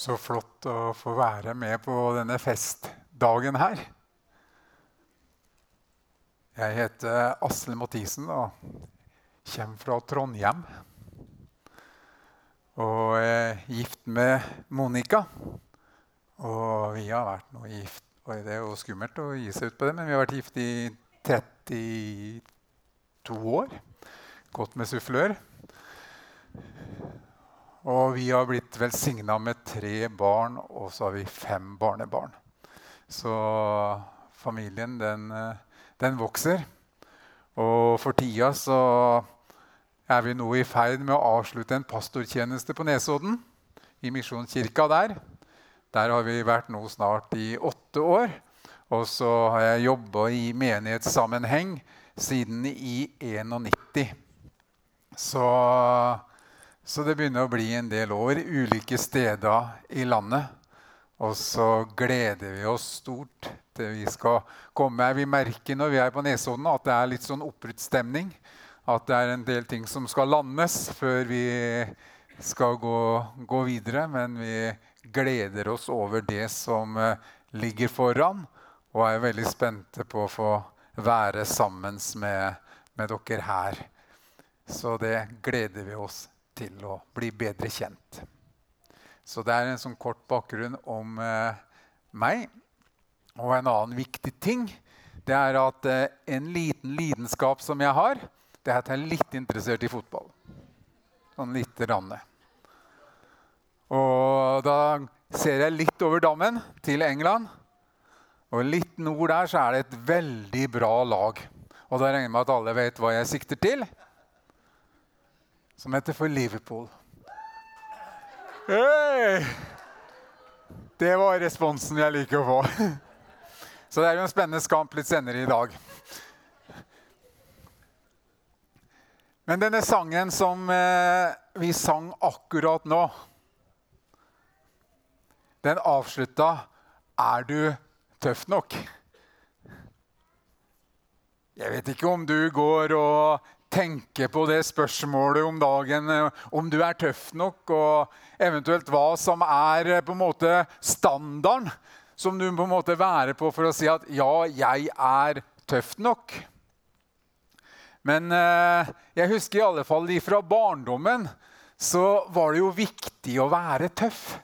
Så flott å få være med på denne festdagen her. Jeg heter Asle Mathisen og kommer fra Trondheim. Og er gift med Monica. Og vi har vært noe gift og Det er jo skummelt å gi seg ut på det, men vi har vært gift i 32 år. Gått med sufflør. Og vi har blitt velsigna med tre barn, og så har vi fem barnebarn. Så familien, den, den vokser. Og for tida så er vi nå i ferd med å avslutte en pastortjeneste på Nesodden. I Misjonskirka der. Der har vi vært nå snart i åtte år. Og så har jeg jobba i menighetssammenheng siden i 91. Så så det begynner å bli en del år ulike steder i landet. Og så gleder vi oss stort til vi skal komme. Vi merker når vi er på Nesodden at det er litt sånn oppbruddsstemning. At det er en del ting som skal landes før vi skal gå, gå videre. Men vi gleder oss over det som eh, ligger foran, og er veldig spente på å få være sammen med, med dere her. Så det gleder vi oss til å bli bedre kjent. Så det er en sånn kort bakgrunn om eh, meg. Og en annen viktig ting det er at eh, en liten lidenskap som jeg har, det er at jeg er litt interessert i fotball. Sånn lite grann. Og da ser jeg litt over dammen til England. Og litt nord der så er det et veldig bra lag. Og da regner jeg med at alle vet hva jeg sikter til som heter for Liverpool. Hey! Det var responsen jeg liker å få. Så det er jo en spennende kamp litt senere i dag. Men denne sangen som eh, vi sang akkurat nå, den avslutta 'Er du tøff nok'? Jeg vet ikke om du går og tenker på det spørsmålet om dagen, eh, om du er tøff nok, og eventuelt hva som er eh, på en måte standarden som du på en måte være på for å si at 'ja, jeg er tøff nok'. Men eh, jeg husker i alle fall fra barndommen så var det jo viktig å være tøff.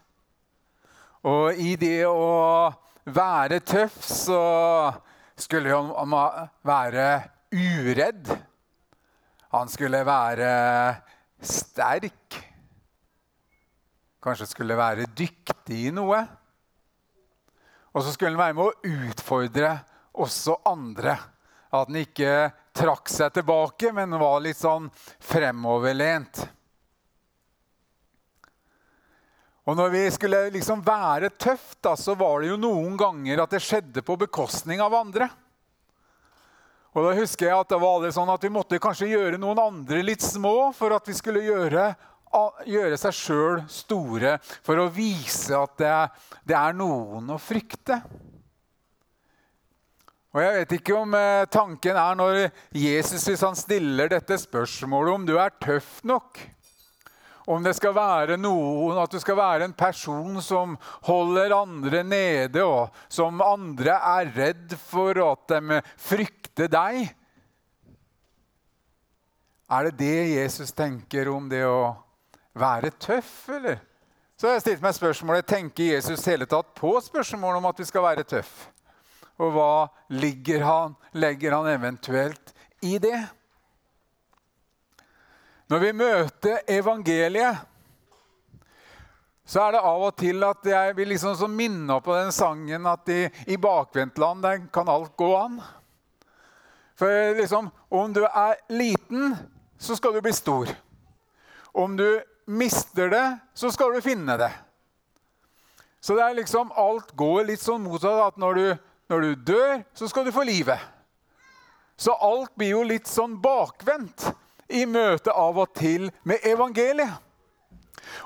Og i det å være tøff så skulle man være uredd. Han skulle være sterk. Kanskje skulle være dyktig i noe. Og så skulle han være med å utfordre også andre. At han ikke trakk seg tilbake, men var litt sånn fremoverlent. Og når vi skulle liksom være tøft, da, så var det jo noen ganger at det skjedde på bekostning av andre. Og da husker jeg at det var sånn at Vi måtte kanskje gjøre noen andre litt små for at vi skulle gjøre, gjøre seg sjøl store. For å vise at det, det, er noen å frykte. Og Jeg vet ikke om eh, tanken er når Jesus hvis han stiller dette spørsmålet om du er tøff nok. Om det skal være noen, at du skal være en person som holder andre nede, og som andre er redd for at de frykter deg. Er det det Jesus tenker om det å være tøff, eller? Så jeg stilt meg spørsmålet tenker Jesus hele tatt på spørsmålet om at vi skal være tøff. Og hva ligger han, legger han eventuelt i det? Når vi møter evangeliet, så er det av og til at jeg vil liksom minne på den sangen at i, i bakvendtland kan alt gå an. For liksom, om du er liten, så skal du bli stor. Om du mister det, så skal du finne det. Så det er liksom, alt går litt sånn motsatt. At når du, når du dør, så skal du få livet. Så alt blir jo litt sånn bakvendt i møte av og til med evangeliet.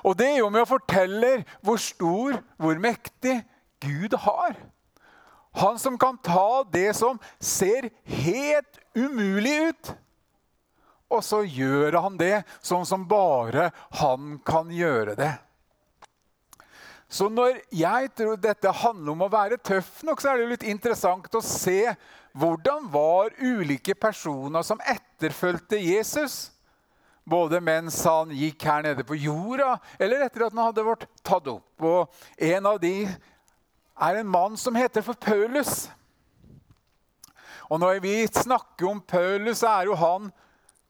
Og det er jo med å fortelle hvor stor, hvor mektig Gud har. Han som kan ta det som ser helt umulig ut. Og så gjør han det sånn som bare han kan gjøre det. Så når jeg tror dette handler om å være tøff nok, så er det jo litt interessant å se hvordan var ulike personer som etterfulgte Jesus. Både mens han gikk her nede på jorda, eller etter at han hadde vært tatt opp. Og en av de er en mann som heter for Paulus. Og når vi snakker om Paulus, så er jo han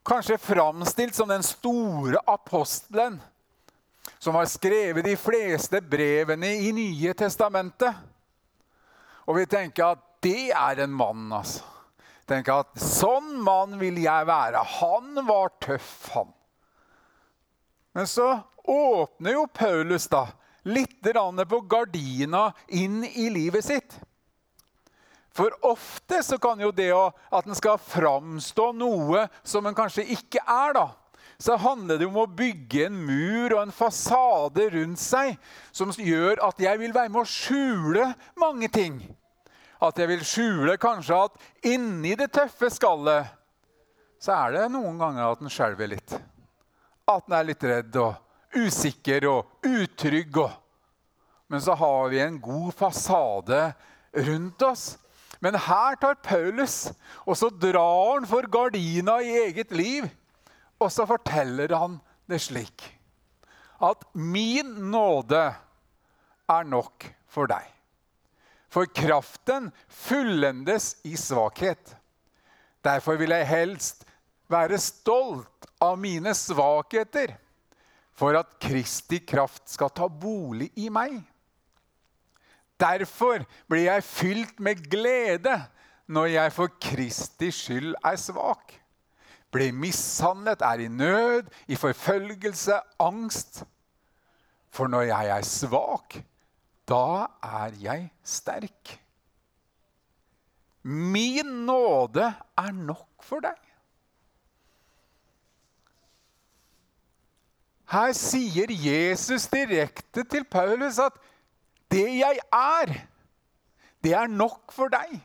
kanskje framstilt som den store apostelen som har skrevet de fleste brevene i Nye testamentet. Og vi tenker at det er en mann, altså. Tenker at Sånn mann vil jeg være. Han var tøff, han. Men så åpner jo Paulus da litt på gardina inn i livet sitt. For ofte så kan jo det at en skal framstå noe som en kanskje ikke er, da, så handler det om å bygge en mur og en fasade rundt seg som gjør at jeg vil være med å skjule mange ting. At jeg vil skjule kanskje at inni det tøffe skallet så er det noen ganger at en skjelver litt. At en er litt redd og usikker og utrygg. Og. Men så har vi en god fasade rundt oss. Men her tar Paulus, og så drar han for gardina i eget liv og så forteller han det slik at min nåde er nok for deg. For kraften fullendes i svakhet. Derfor vil jeg helst være stolt av mine svakheter, for at Kristi kraft skal ta bolig i meg. Derfor blir jeg fylt med glede når jeg for Kristi skyld er svak blir mishandlet, er i nød, i forfølgelse, angst. For når jeg er svak, da er jeg sterk. Min nåde er nok for deg. Her sier Jesus direkte til Paulus at det jeg er, det er nok for deg.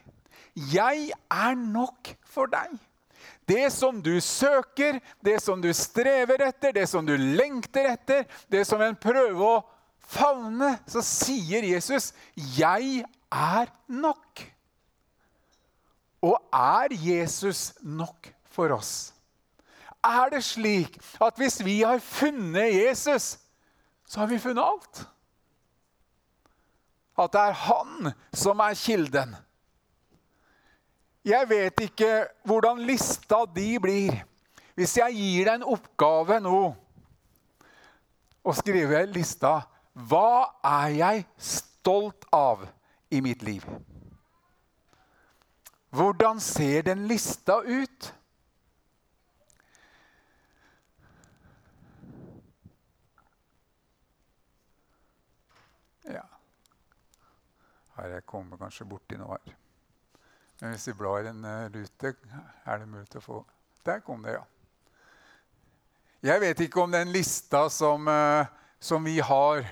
Jeg er nok for deg. Det som du søker, det som du strever etter, det som du lengter etter, det som en prøver å favne, så sier Jesus, 'Jeg er nok'. Og er Jesus nok for oss? Er det slik at hvis vi har funnet Jesus, så har vi funnet alt? At det er han som er kilden? Jeg vet ikke hvordan lista di blir hvis jeg gir deg en oppgave nå og skriver lista Hva er jeg stolt av i mitt liv? Hvordan ser den lista ut? Ja Her jeg kommer kanskje borti noe her? Hvis vi blar en uh, rute, er det mulig å få Der kom det, ja. Jeg vet ikke om den lista som, uh, som vi har,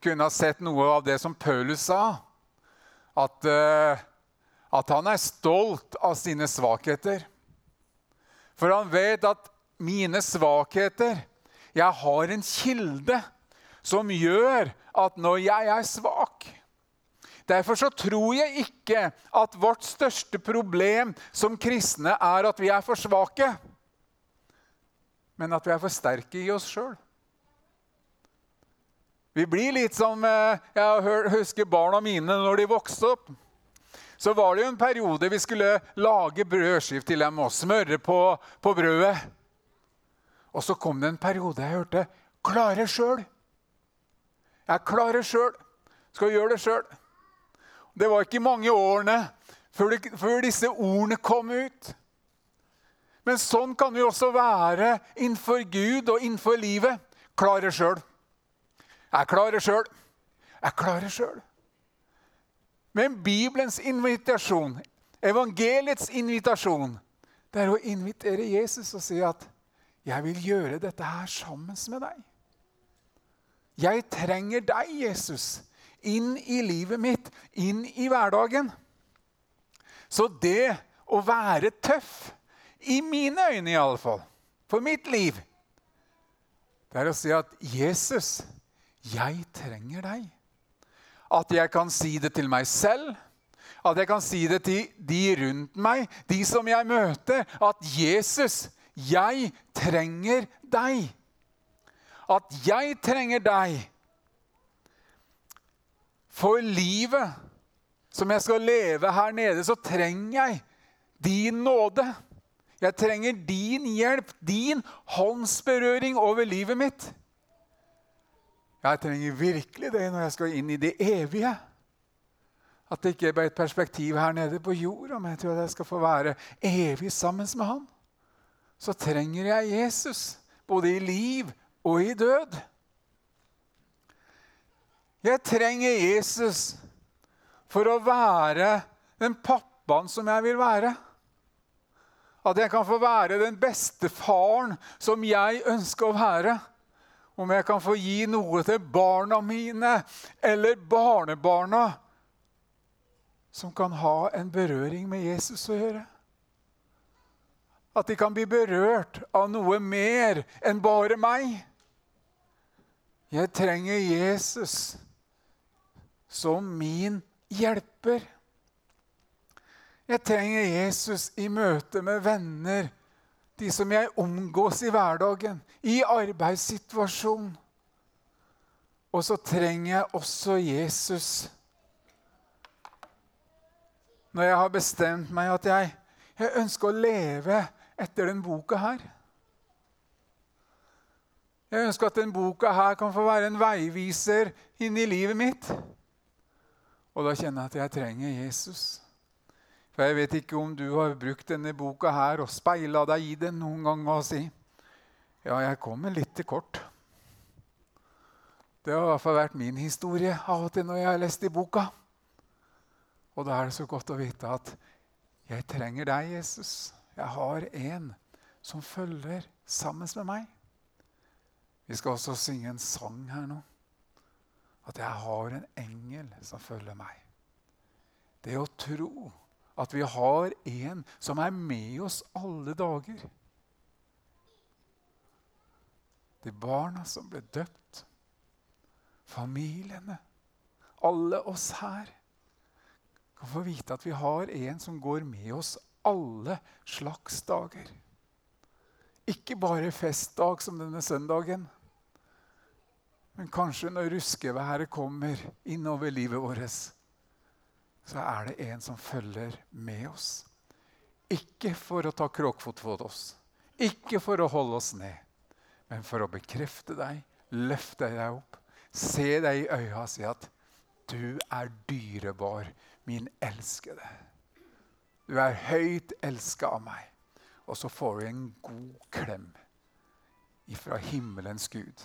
kunne ha sett noe av det som Paulus sa. At, uh, at han er stolt av sine svakheter. For han vet at mine svakheter Jeg har en kilde som gjør at når jeg er svak Derfor så tror jeg ikke at vårt største problem som kristne er at vi er for svake, men at vi er for sterke i oss sjøl. Vi blir litt som eh, Jeg husker barna mine når de vokste opp. Så var det jo en periode vi skulle lage brødskive til dem og smøre på, på brødet. Og så kom det en periode jeg hørte 'klare sjøl'. Jeg klarer sjøl. Skal gjøre det sjøl. Det var ikke mange årene før, det, før disse ordene kom ut. Men sånn kan vi også være innenfor Gud og innenfor livet. Klare sjøl. Jeg klarer sjøl. Jeg klarer sjøl. Men Bibelens invitasjon, evangeliets invitasjon, det er å invitere Jesus og si at 'Jeg vil gjøre dette her sammen med deg'. Jeg trenger deg, Jesus inn i livet mitt, inn i hverdagen. Så det å være tøff, i mine øyne i alle fall, for mitt liv, det er å si at 'Jesus, jeg trenger deg'. At jeg kan si det til meg selv. At jeg kan si det til de rundt meg, de som jeg møter. At 'Jesus, jeg trenger deg'. At jeg trenger deg for livet som jeg skal leve her nede, så trenger jeg din nåde. Jeg trenger din hjelp, din håndsberøring over livet mitt. Jeg trenger virkelig det når jeg skal inn i det evige. At det ikke er bare et perspektiv her nede på jorda, men jeg tror at jeg skal få være evig sammen med han. Så trenger jeg Jesus, både i liv og i død. Jeg trenger Jesus for å være den pappaen som jeg vil være. At jeg kan få være den beste faren som jeg ønsker å være. Om jeg kan få gi noe til barna mine eller barnebarna som kan ha en berøring med Jesus å gjøre. At de kan bli berørt av noe mer enn bare meg. Jeg trenger Jesus som min hjelper. Jeg trenger Jesus i møte med venner, de som jeg omgås i hverdagen, i arbeidssituasjonen. Og så trenger jeg også Jesus når jeg har bestemt meg at jeg, jeg ønsker å leve etter denne boka her. Jeg ønsker at denne boka her kan få være en veiviser inn i livet mitt. Og da kjenner jeg at jeg trenger Jesus. For jeg vet ikke om du har brukt denne boka her og speila deg i den noen gang og si ja, jeg kommer litt til kort. Det har i hvert fall vært min historie av og til når jeg har lest i boka. Og da er det så godt å vite at jeg trenger deg, Jesus. Jeg har en som følger sammen med meg. Vi skal også synge en sang her nå. At jeg har en engel som følger meg. Det å tro at vi har en som er med oss alle dager. De barna som ble døpt, familiene, alle oss her kan få vite at vi har en som går med oss alle slags dager. Ikke bare festdag som denne søndagen, men kanskje når ruskeværet kommer innover livet vårt så er det en som følger med oss. Ikke for å ta kråkfot for oss, ikke for å holde oss ned, men for å bekrefte deg, løfte deg opp, se deg i øya og si at du er dyrebar, min elskede. Du er høyt elska av meg. Og så får du en god klem ifra himmelens Gud.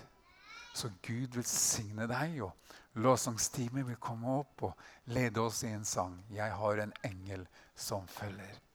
Så Gud vil signe deg. og Lovsangsteamet vil komme opp og lede oss i en sang. 'Jeg har en engel som følger'.